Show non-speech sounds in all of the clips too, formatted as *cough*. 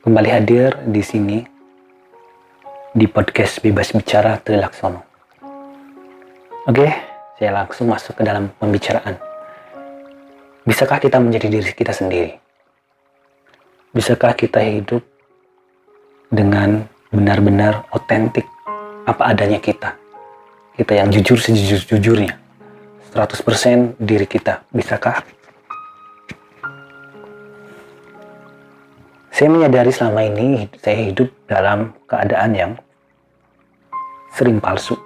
kembali hadir di sini di podcast Bebas Bicara Trilaksono. Oke, saya langsung masuk ke dalam pembicaraan. Bisakah kita menjadi diri kita sendiri? Bisakah kita hidup dengan benar-benar otentik apa adanya kita? Kita yang jujur sejujur-jujurnya. 100% diri kita. Bisakah? Saya menyadari selama ini saya hidup dalam keadaan yang sering palsu.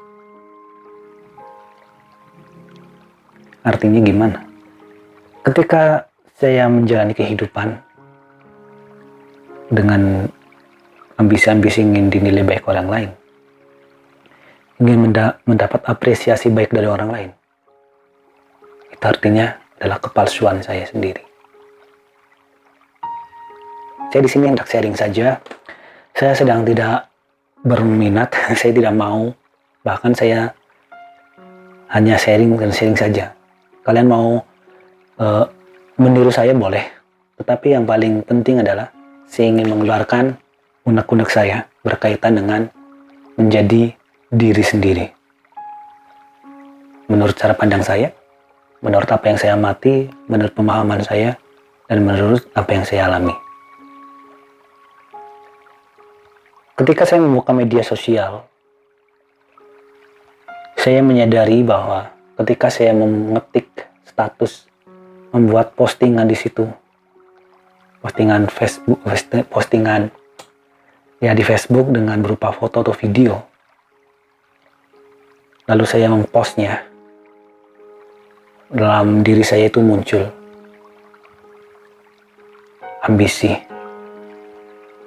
Artinya gimana? Ketika saya menjalani kehidupan dengan ambisi-ambisi ingin dinilai baik orang lain, ingin mendapat apresiasi baik dari orang lain, itu artinya adalah kepalsuan saya sendiri. Saya di sini hendak sharing saja. Saya sedang tidak berminat, *laughs* saya tidak mau. Bahkan saya hanya sharing dan sharing saja. Kalian mau uh, meniru saya boleh, tetapi yang paling penting adalah saya ingin mengeluarkan unek-unek saya berkaitan dengan menjadi diri sendiri. Menurut cara pandang saya, menurut apa yang saya amati, menurut pemahaman saya, dan menurut apa yang saya alami. Ketika saya membuka media sosial, saya menyadari bahwa ketika saya mengetik status, membuat postingan di situ, postingan Facebook, postingan ya di Facebook dengan berupa foto atau video, lalu saya mempostnya, dalam diri saya itu muncul ambisi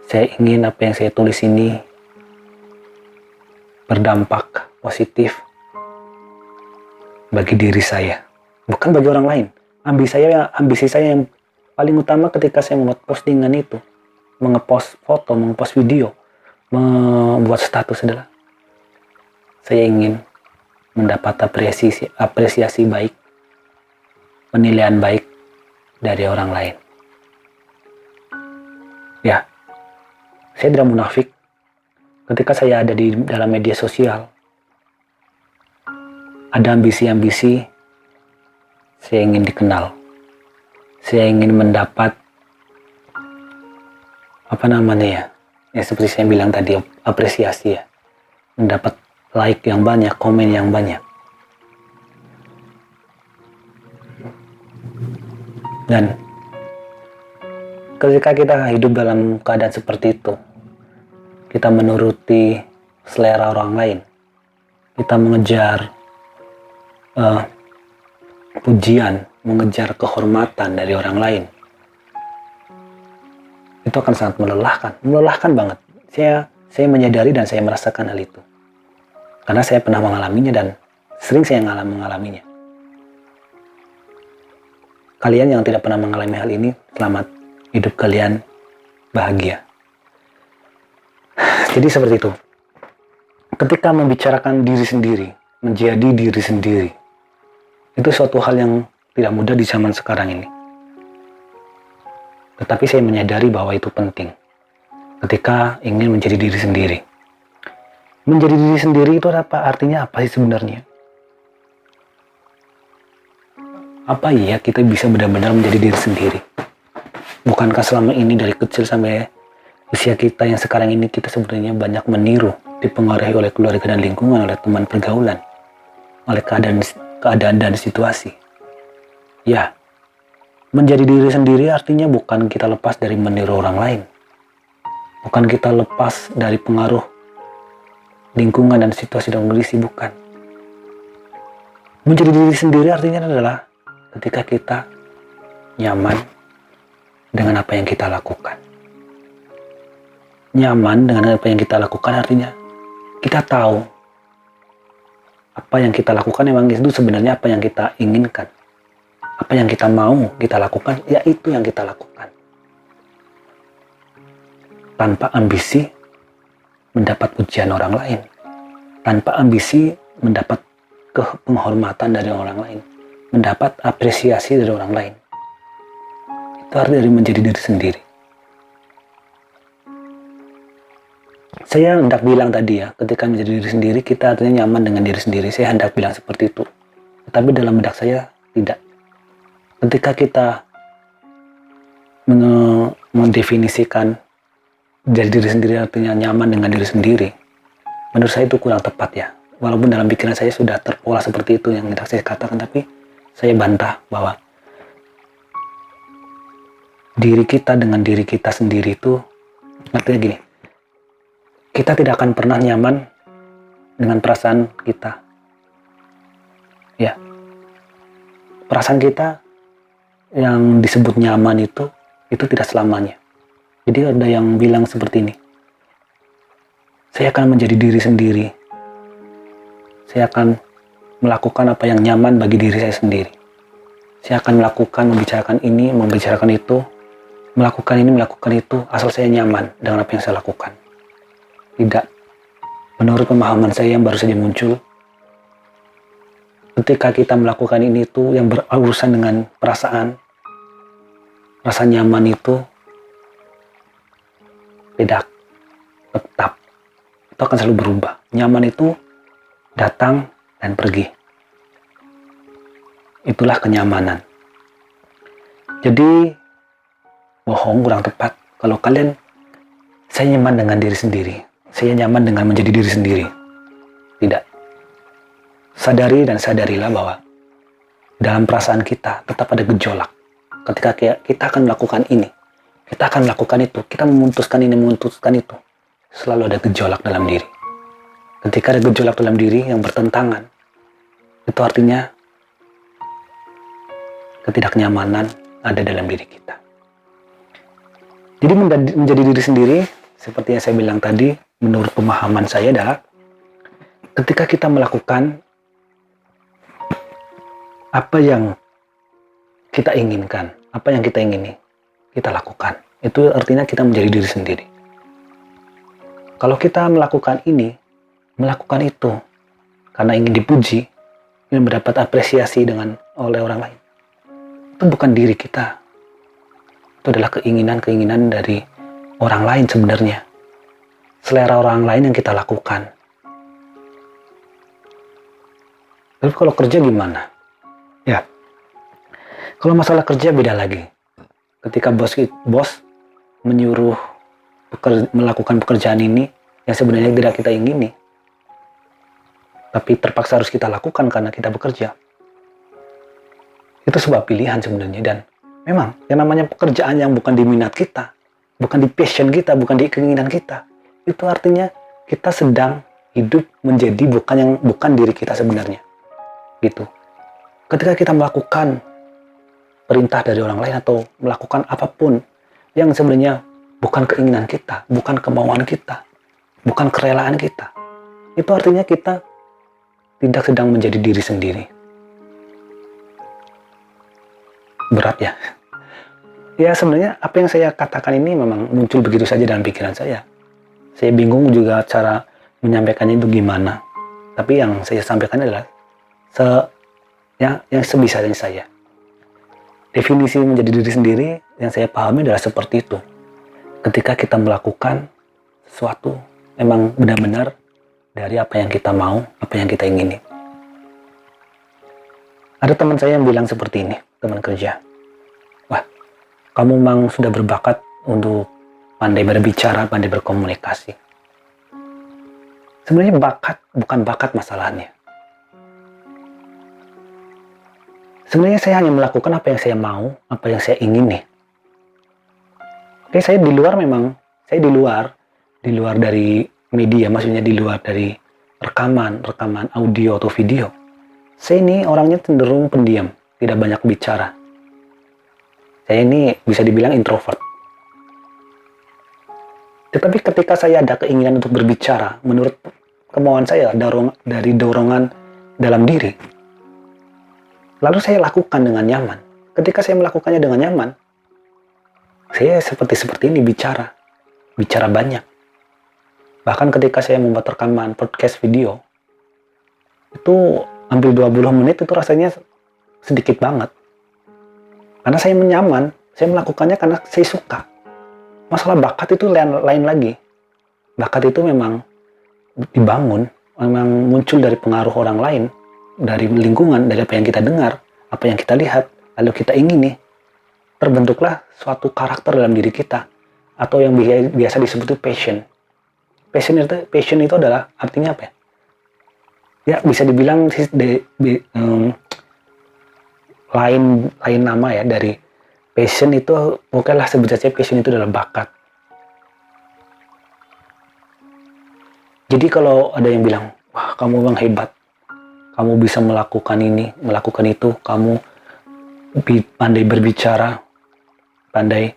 saya ingin apa yang saya tulis ini berdampak positif bagi diri saya, bukan bagi orang lain. Ambisi saya, ambisi saya yang paling utama ketika saya membuat postingan itu, mengepost foto, mengepost video, membuat status adalah saya ingin mendapat apresiasi, apresiasi baik, penilaian baik dari orang lain. Ya, saya tidak munafik ketika saya ada di dalam media sosial. Ada ambisi-ambisi saya ingin dikenal. Saya ingin mendapat apa namanya ya? Ya seperti saya bilang tadi apresiasi ya. Mendapat like yang banyak, komen yang banyak. Dan ketika kita hidup dalam keadaan seperti itu, kita menuruti selera orang lain, kita mengejar uh, pujian, mengejar kehormatan dari orang lain, itu akan sangat melelahkan, melelahkan banget. Saya saya menyadari dan saya merasakan hal itu, karena saya pernah mengalaminya dan sering saya mengalami mengalaminya. Kalian yang tidak pernah mengalami hal ini, selamat hidup kalian bahagia. *sighs* Jadi seperti itu. Ketika membicarakan diri sendiri, menjadi diri sendiri, itu suatu hal yang tidak mudah di zaman sekarang ini. Tetapi saya menyadari bahwa itu penting ketika ingin menjadi diri sendiri. Menjadi diri sendiri itu apa? Artinya apa sih sebenarnya? Apa iya kita bisa benar-benar menjadi diri sendiri? Bukankah selama ini dari kecil sampai usia kita yang sekarang ini kita sebenarnya banyak meniru, dipengaruhi oleh keluarga dan lingkungan, oleh teman pergaulan, oleh keadaan keadaan dan situasi. Ya, menjadi diri sendiri artinya bukan kita lepas dari meniru orang lain. Bukan kita lepas dari pengaruh lingkungan dan situasi dan kondisi, bukan. Menjadi diri sendiri artinya adalah ketika kita nyaman dengan apa yang kita lakukan. Nyaman dengan apa yang kita lakukan artinya kita tahu apa yang kita lakukan memang itu sebenarnya apa yang kita inginkan. Apa yang kita mau kita lakukan ya itu yang kita lakukan. Tanpa ambisi mendapat pujian orang lain. Tanpa ambisi mendapat penghormatan dari orang lain. Mendapat apresiasi dari orang lain arti dari menjadi diri sendiri saya hendak bilang tadi ya, ketika menjadi diri sendiri, kita artinya nyaman dengan diri sendiri. Saya hendak bilang seperti itu. Tapi dalam benak saya, tidak. Ketika kita mendefinisikan jadi diri sendiri artinya nyaman dengan diri sendiri, menurut saya itu kurang tepat ya. Walaupun dalam pikiran saya sudah terpola seperti itu yang hendak saya katakan, tapi saya bantah bahwa diri kita dengan diri kita sendiri itu artinya gini, kita tidak akan pernah nyaman dengan perasaan kita. Ya. Perasaan kita yang disebut nyaman itu itu tidak selamanya. Jadi ada yang bilang seperti ini. Saya akan menjadi diri sendiri. Saya akan melakukan apa yang nyaman bagi diri saya sendiri. Saya akan melakukan, membicarakan ini, membicarakan itu, melakukan ini, melakukan itu, asal saya nyaman dengan apa yang saya lakukan. Tidak. Menurut pemahaman saya yang baru saja muncul, ketika kita melakukan ini itu yang berurusan dengan perasaan, rasa nyaman itu tidak tetap. Itu akan selalu berubah. Nyaman itu datang dan pergi. Itulah kenyamanan. Jadi, bohong kurang tepat. Kalau kalian, saya nyaman dengan diri sendiri saya nyaman dengan menjadi diri sendiri. Tidak. Sadari dan sadarilah bahwa dalam perasaan kita tetap ada gejolak. Ketika kita akan melakukan ini, kita akan melakukan itu, kita memutuskan ini, memutuskan itu, selalu ada gejolak dalam diri. Ketika ada gejolak dalam diri yang bertentangan, itu artinya ketidaknyamanan ada dalam diri kita. Jadi menjadi diri sendiri, seperti yang saya bilang tadi, menurut pemahaman saya adalah ketika kita melakukan apa yang kita inginkan, apa yang kita ingini, kita lakukan. Itu artinya kita menjadi diri sendiri. Kalau kita melakukan ini, melakukan itu, karena ingin dipuji, ingin mendapat apresiasi dengan oleh orang lain, itu bukan diri kita. Itu adalah keinginan-keinginan dari orang lain sebenarnya selera orang lain yang kita lakukan. Tapi kalau kerja gimana? Ya, kalau masalah kerja beda lagi. Ketika bos bos menyuruh pekerja, melakukan pekerjaan ini yang sebenarnya tidak kita ingini, tapi terpaksa harus kita lakukan karena kita bekerja. Itu sebuah pilihan sebenarnya dan memang yang namanya pekerjaan yang bukan di minat kita, bukan di passion kita, bukan di keinginan kita, itu artinya kita sedang hidup menjadi bukan yang bukan diri kita sebenarnya. Gitu. Ketika kita melakukan perintah dari orang lain atau melakukan apa pun yang sebenarnya bukan keinginan kita, bukan kemauan kita, bukan kerelaan kita. Itu artinya kita tidak sedang menjadi diri sendiri. Berat ya. Ya sebenarnya apa yang saya katakan ini memang muncul begitu saja dalam pikiran saya saya bingung juga cara menyampaikannya itu gimana. Tapi yang saya sampaikan adalah se ya yang sebisanya saya. Definisi menjadi diri sendiri yang saya pahami adalah seperti itu. Ketika kita melakukan sesuatu memang benar-benar dari apa yang kita mau, apa yang kita ingini. Ada teman saya yang bilang seperti ini, teman kerja. Kamu memang sudah berbakat untuk pandai berbicara, pandai berkomunikasi. Sebenarnya bakat bukan bakat masalahnya. Sebenarnya saya hanya melakukan apa yang saya mau, apa yang saya ingin nih. Oke, saya di luar memang, saya di luar, di luar dari media, maksudnya di luar dari rekaman, rekaman audio atau video. Saya ini orangnya cenderung pendiam, tidak banyak bicara. Saya ini bisa dibilang introvert. Tetapi ketika saya ada keinginan untuk berbicara, menurut kemauan saya dorong, dari dorongan dalam diri, lalu saya lakukan dengan nyaman. Ketika saya melakukannya dengan nyaman, saya seperti seperti ini bicara, bicara banyak. Bahkan ketika saya membuat rekaman podcast video, itu ambil 20 menit itu rasanya sedikit banget. Karena saya menyaman, saya melakukannya karena saya suka masalah bakat itu lain, lain lagi. bakat itu memang dibangun, memang muncul dari pengaruh orang lain, dari lingkungan, dari apa yang kita dengar, apa yang kita lihat, lalu kita ingini, terbentuklah suatu karakter dalam diri kita, atau yang biasa disebut passion. Passion itu, passion itu adalah artinya apa ya? Ya bisa dibilang um, lain lain nama ya dari passion itu bukanlah sebut saja passion itu adalah bakat. Jadi kalau ada yang bilang wah kamu bang hebat. Kamu bisa melakukan ini melakukan itu. Kamu pandai berbicara pandai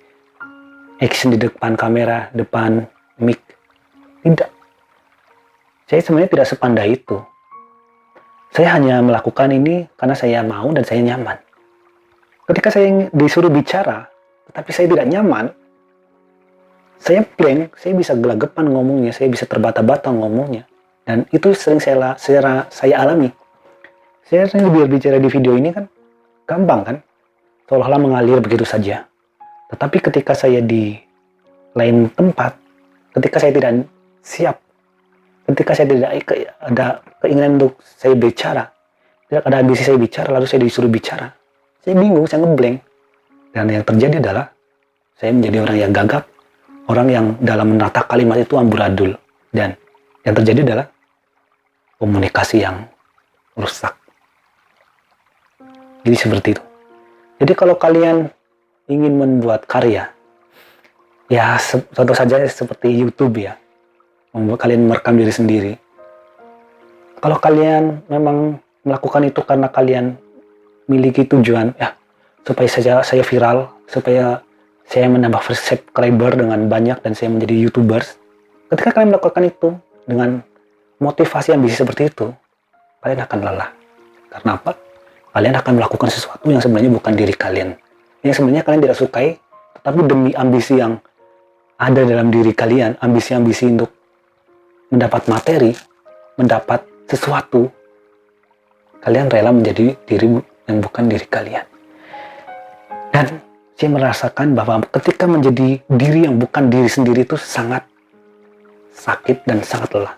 action di depan kamera depan mic. Tidak. Saya sebenarnya tidak sepandai itu saya hanya melakukan ini karena saya mau dan saya nyaman. Ketika saya disuruh bicara, tetapi saya tidak nyaman, saya blank, saya bisa gelagapan ngomongnya, saya bisa terbata-bata ngomongnya. Dan itu sering saya, saya, saya alami. Saya sering berbicara di video ini kan gampang kan, seolah-olah mengalir begitu saja. Tetapi ketika saya di lain tempat, ketika saya tidak siap ketika saya tidak ada keinginan untuk saya bicara, tidak ada ambisi saya bicara, lalu saya disuruh bicara, saya bingung, saya ngeblank. Dan yang terjadi adalah saya menjadi orang yang gagap, orang yang dalam menata kalimat itu amburadul. Dan yang terjadi adalah komunikasi yang rusak. Jadi seperti itu. Jadi kalau kalian ingin membuat karya, ya contoh saja seperti YouTube ya, membuat kalian merekam diri sendiri. Kalau kalian memang melakukan itu karena kalian miliki tujuan, ya supaya saja saya viral, supaya saya menambah subscriber dengan banyak dan saya menjadi youtubers. Ketika kalian melakukan itu dengan motivasi ambisi seperti itu, kalian akan lelah. Karena apa? Kalian akan melakukan sesuatu yang sebenarnya bukan diri kalian. Yang sebenarnya kalian tidak sukai, tetapi demi ambisi yang ada dalam diri kalian, ambisi-ambisi untuk mendapat materi, mendapat sesuatu, kalian rela menjadi diri yang bukan diri kalian. Dan saya merasakan bahwa ketika menjadi diri yang bukan diri sendiri itu sangat sakit dan sangat lelah.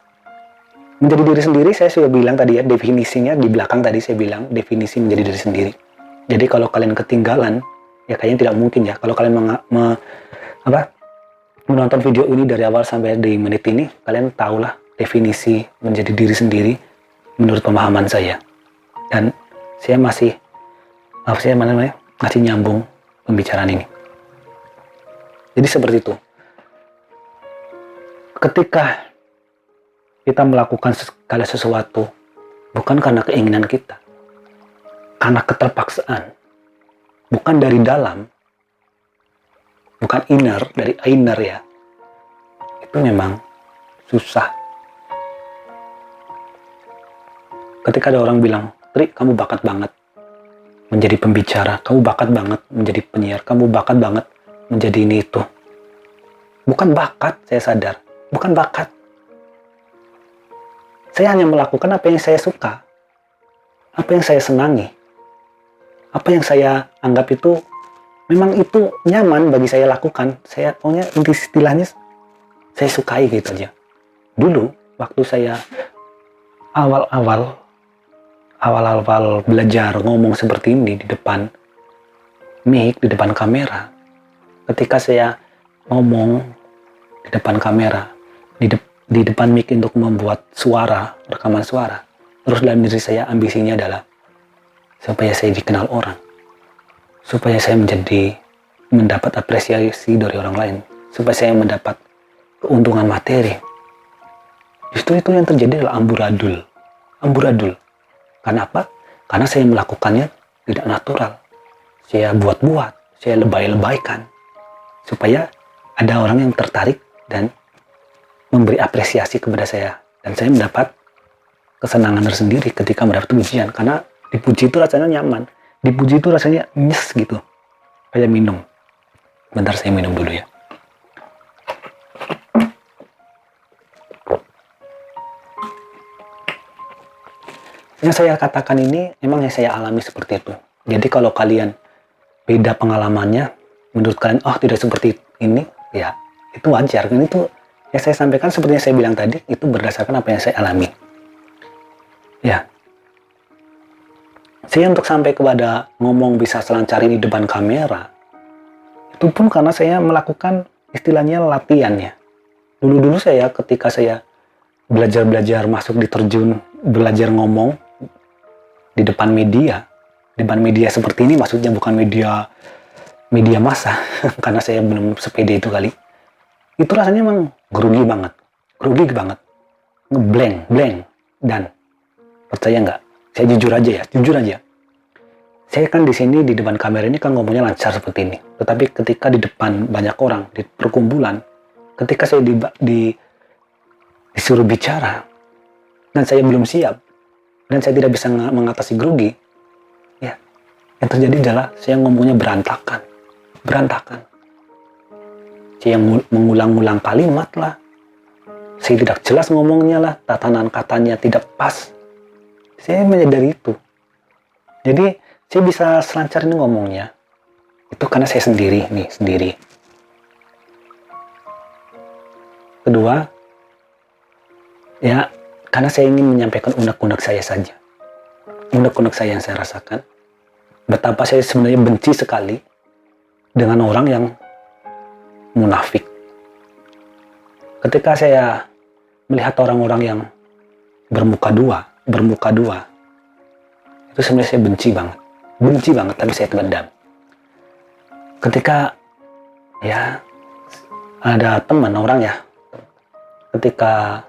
Menjadi diri sendiri saya sudah bilang tadi ya definisinya di belakang tadi saya bilang definisi menjadi diri sendiri. Jadi kalau kalian ketinggalan ya kayaknya tidak mungkin ya kalau kalian me, apa menonton video ini dari awal sampai di menit ini, kalian tahulah definisi menjadi diri sendiri menurut pemahaman saya. Dan saya masih, maaf saya mana namanya, masih nyambung pembicaraan ini. Jadi seperti itu. Ketika kita melakukan segala sesuatu, bukan karena keinginan kita, karena keterpaksaan, bukan dari dalam, bukan inner dari inner ya. Itu memang susah. Ketika ada orang bilang Tri kamu bakat banget menjadi pembicara kamu bakat banget menjadi penyiar kamu bakat banget menjadi ini itu. Bukan bakat saya sadar. Bukan bakat. Saya hanya melakukan apa yang saya suka apa yang saya senangi. Apa yang saya anggap itu memang itu nyaman bagi saya lakukan. Saya pokoknya istilahnya saya sukai gitu aja. Dulu waktu saya awal-awal awal-awal belajar ngomong seperti ini di depan mic, di depan kamera. Ketika saya ngomong di depan kamera, di, de di depan mic untuk membuat suara, rekaman suara. Terus dalam diri saya ambisinya adalah supaya saya dikenal orang supaya saya menjadi mendapat apresiasi dari orang lain, supaya saya mendapat keuntungan materi. Justru itu yang terjadi adalah amburadul. Amburadul. Karena apa? Karena saya melakukannya tidak natural. Saya buat-buat, saya lebay-lebaykan. Supaya ada orang yang tertarik dan memberi apresiasi kepada saya. Dan saya mendapat kesenangan tersendiri ketika mendapat pujian. Karena dipuji itu rasanya nyaman dipuji itu rasanya nyes gitu. Kayak minum. Bentar saya minum dulu ya. Yang saya katakan ini memang yang saya alami seperti itu. Jadi kalau kalian beda pengalamannya menurut kalian oh tidak seperti ini ya itu wajar. Kan itu yang saya sampaikan seperti yang saya bilang tadi itu berdasarkan apa yang saya alami. Ya. Saya untuk sampai kepada ngomong bisa selancar ini depan kamera itu pun karena saya melakukan istilahnya latihannya. Dulu-dulu saya ketika saya belajar-belajar masuk di terjun, belajar ngomong di depan media, di depan media seperti ini maksudnya bukan media media massa *laughs* karena saya belum sepede itu kali. Itu rasanya emang grogi banget grogi banget ngeblank blank dan percaya nggak saya jujur aja ya jujur aja. Saya kan di sini di depan kamera ini kan ngomongnya lancar seperti ini. Tetapi ketika di depan banyak orang di perkumpulan ketika saya di, di disuruh bicara dan saya belum siap dan saya tidak bisa mengatasi grogi ya yang terjadi adalah saya ngomongnya berantakan. Berantakan. Saya mengulang-ulang kalimat lah saya tidak jelas ngomongnya lah, tatanan katanya tidak pas. Saya menyadari itu. Jadi saya bisa selancar ini ngomongnya. Itu karena saya sendiri nih, sendiri. Kedua, ya karena saya ingin menyampaikan unek-unek saya saja. Unek-unek saya yang saya rasakan. Betapa saya sebenarnya benci sekali dengan orang yang munafik. Ketika saya melihat orang-orang yang bermuka dua, bermuka dua, itu sebenarnya saya benci banget. Benci banget, tapi saya pendam. Ketika ya ada teman orang ya, ketika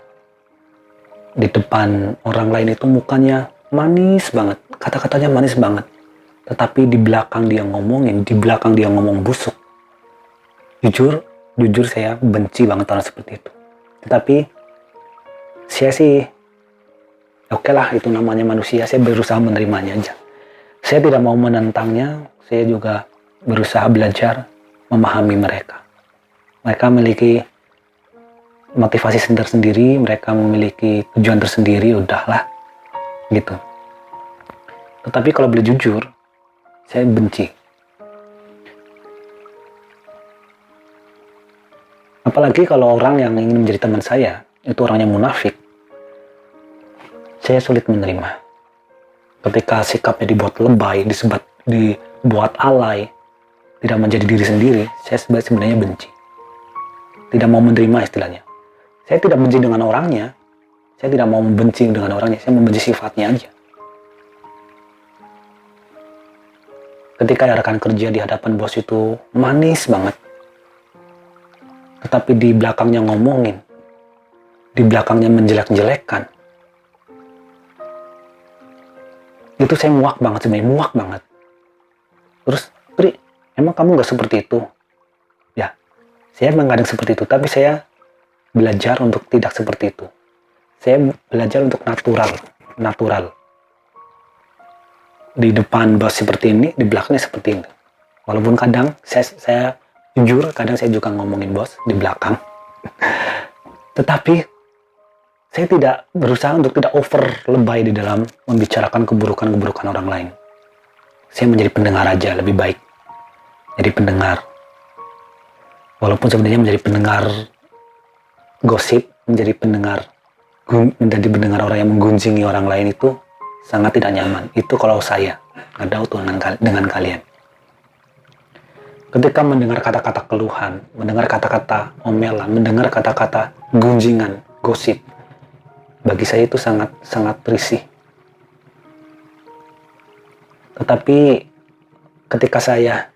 di depan orang lain itu mukanya manis banget, kata-katanya manis banget. Tetapi di belakang dia ngomongin, di belakang dia ngomong busuk. Jujur, jujur saya benci banget orang seperti itu. Tetapi saya sih oke okay lah itu namanya manusia saya berusaha menerimanya aja. Saya tidak mau menentangnya saya juga berusaha belajar memahami mereka. Mereka memiliki motivasi sendiri-sendiri mereka memiliki tujuan tersendiri udahlah gitu. Tetapi kalau boleh jujur saya benci. Apalagi kalau orang yang ingin menjadi teman saya itu orangnya munafik saya sulit menerima. Ketika sikapnya dibuat lebay, disebat, dibuat alay, tidak menjadi diri sendiri, saya sebenarnya benci. Tidak mau menerima istilahnya. Saya tidak benci dengan orangnya, saya tidak mau membenci dengan orangnya, saya membenci sifatnya aja. Ketika rekan kerja di hadapan bos itu manis banget, tetapi di belakangnya ngomongin, di belakangnya menjelek-jelekan, itu saya muak banget sebenarnya muak banget. Terus Pri emang kamu nggak seperti itu? Ya saya emang kadang seperti itu tapi saya belajar untuk tidak seperti itu. Saya belajar untuk natural natural. Di depan bos seperti ini di belakangnya seperti ini. Walaupun kadang saya saya jujur kadang saya juga ngomongin bos di belakang. *laughs* Tetapi saya tidak berusaha untuk tidak over lebay di dalam membicarakan keburukan-keburukan orang lain. Saya menjadi pendengar aja lebih baik. Jadi pendengar. Walaupun sebenarnya menjadi pendengar gosip, menjadi pendengar menjadi pendengar orang yang menggunjingi orang lain itu sangat tidak nyaman. Itu kalau saya ada dengan, dengan kalian. Ketika mendengar kata-kata keluhan, mendengar kata-kata omelan, mendengar kata-kata gunjingan, gosip, bagi saya itu sangat sangat risih. Tetapi ketika saya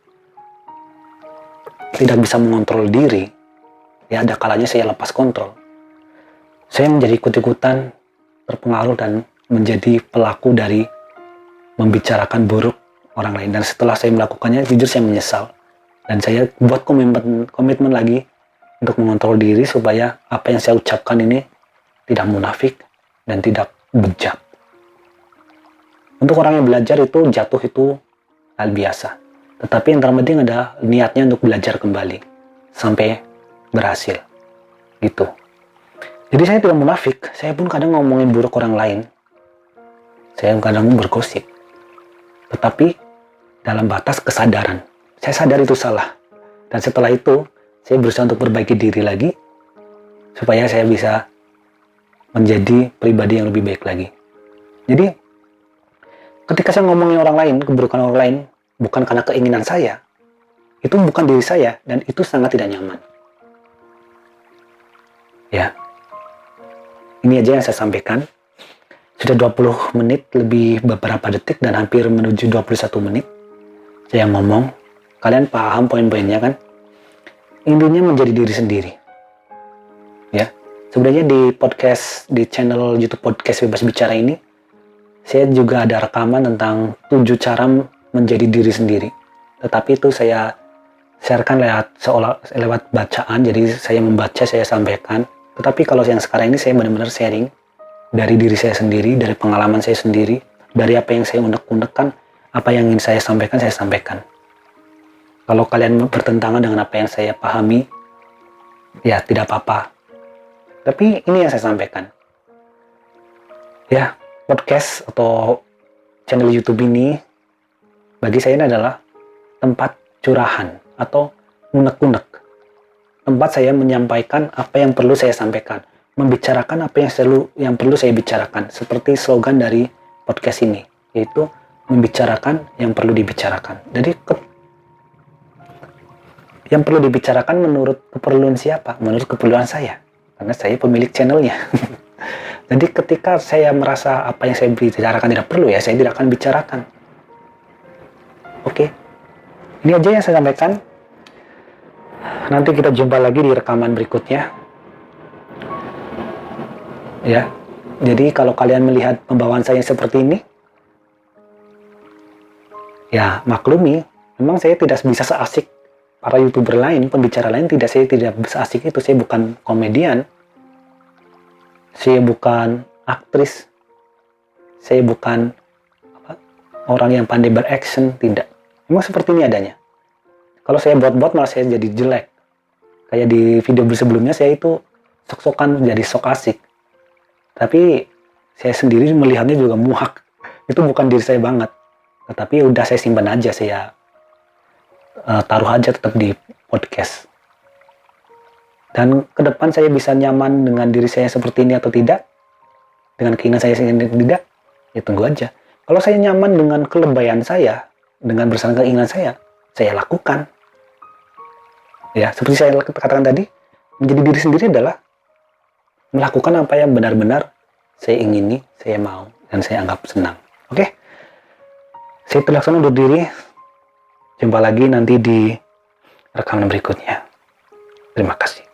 tidak bisa mengontrol diri, ya ada kalanya saya lepas kontrol. Saya menjadi ikut-ikutan terpengaruh dan menjadi pelaku dari membicarakan buruk orang lain. Dan setelah saya melakukannya, jujur saya menyesal. Dan saya buat komitmen, komitmen lagi untuk mengontrol diri supaya apa yang saya ucapkan ini tidak munafik, dan tidak bejat. Untuk orang yang belajar itu jatuh itu hal biasa. Tetapi yang terpenting ada niatnya untuk belajar kembali sampai berhasil. Gitu. Jadi saya tidak munafik, saya pun kadang ngomongin buruk orang lain. Saya kadang bergosip. Tetapi dalam batas kesadaran. Saya sadar itu salah. Dan setelah itu, saya berusaha untuk perbaiki diri lagi supaya saya bisa menjadi pribadi yang lebih baik lagi. Jadi ketika saya ngomongin orang lain, keburukan orang lain, bukan karena keinginan saya, itu bukan diri saya dan itu sangat tidak nyaman. Ya. Ini aja yang saya sampaikan. Sudah 20 menit lebih beberapa detik dan hampir menuju 21 menit. Saya ngomong, kalian paham poin-poinnya kan? Intinya menjadi diri sendiri. Ya. Sebenarnya di podcast di channel YouTube podcast bebas bicara ini saya juga ada rekaman tentang tujuh cara menjadi diri sendiri. Tetapi itu saya sharekan lewat seolah lewat bacaan, jadi saya membaca, saya sampaikan. Tetapi kalau yang sekarang ini saya benar-benar sharing dari diri saya sendiri, dari pengalaman saya sendiri, dari apa yang saya unek-unekkan, apa yang ingin saya sampaikan, saya sampaikan. Kalau kalian bertentangan dengan apa yang saya pahami, ya tidak apa-apa. Tapi ini yang saya sampaikan. Ya, podcast atau channel YouTube ini bagi saya ini adalah tempat curahan atau unek-unek. Tempat saya menyampaikan apa yang perlu saya sampaikan, membicarakan apa yang selalu yang perlu saya bicarakan. Seperti slogan dari podcast ini, yaitu membicarakan yang perlu dibicarakan. Jadi ke, yang perlu dibicarakan menurut keperluan siapa? Menurut keperluan saya, karena saya pemilik channelnya. *laughs* Jadi ketika saya merasa apa yang saya bicarakan tidak perlu ya, saya tidak akan bicarakan. Oke, ini aja yang saya sampaikan. Nanti kita jumpa lagi di rekaman berikutnya. Ya, jadi kalau kalian melihat pembawaan saya seperti ini, ya maklumi, memang saya tidak bisa seasik para youtuber lain, pembicara lain tidak saya tidak seasik itu. Saya bukan komedian, saya bukan aktris. Saya bukan apa, orang yang pandai beraction tidak. Memang seperti ini adanya. Kalau saya buat-buat malah saya jadi jelek. Kayak di video sebelumnya saya itu sok-sokan jadi sok asik. Tapi saya sendiri melihatnya juga muak. Itu bukan diri saya banget. Tetapi udah saya simpan aja saya uh, taruh aja tetap di podcast. Dan ke depan saya bisa nyaman dengan diri saya seperti ini atau tidak dengan keinginan saya sendiri atau tidak ya tunggu aja. Kalau saya nyaman dengan kelebayan saya dengan bersama keinginan saya saya lakukan. Ya seperti saya katakan tadi menjadi diri sendiri adalah melakukan apa yang benar-benar saya ingini saya mau dan saya anggap senang. Oke? Saya terlaksana undur diri jumpa lagi nanti di rekaman berikutnya. Terima kasih